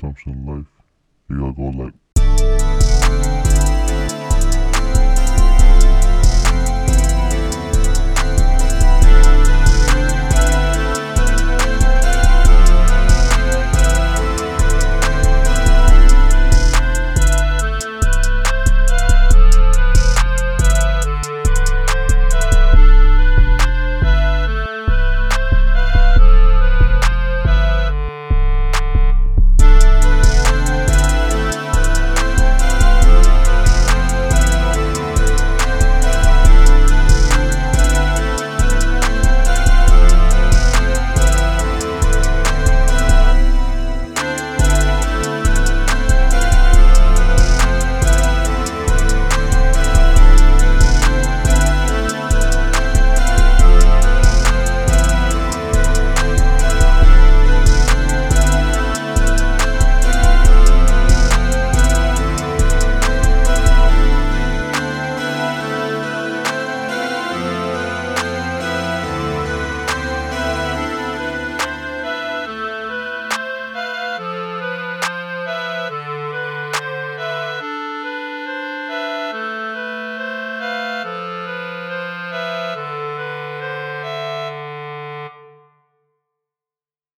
Sometimes in life, you gotta go like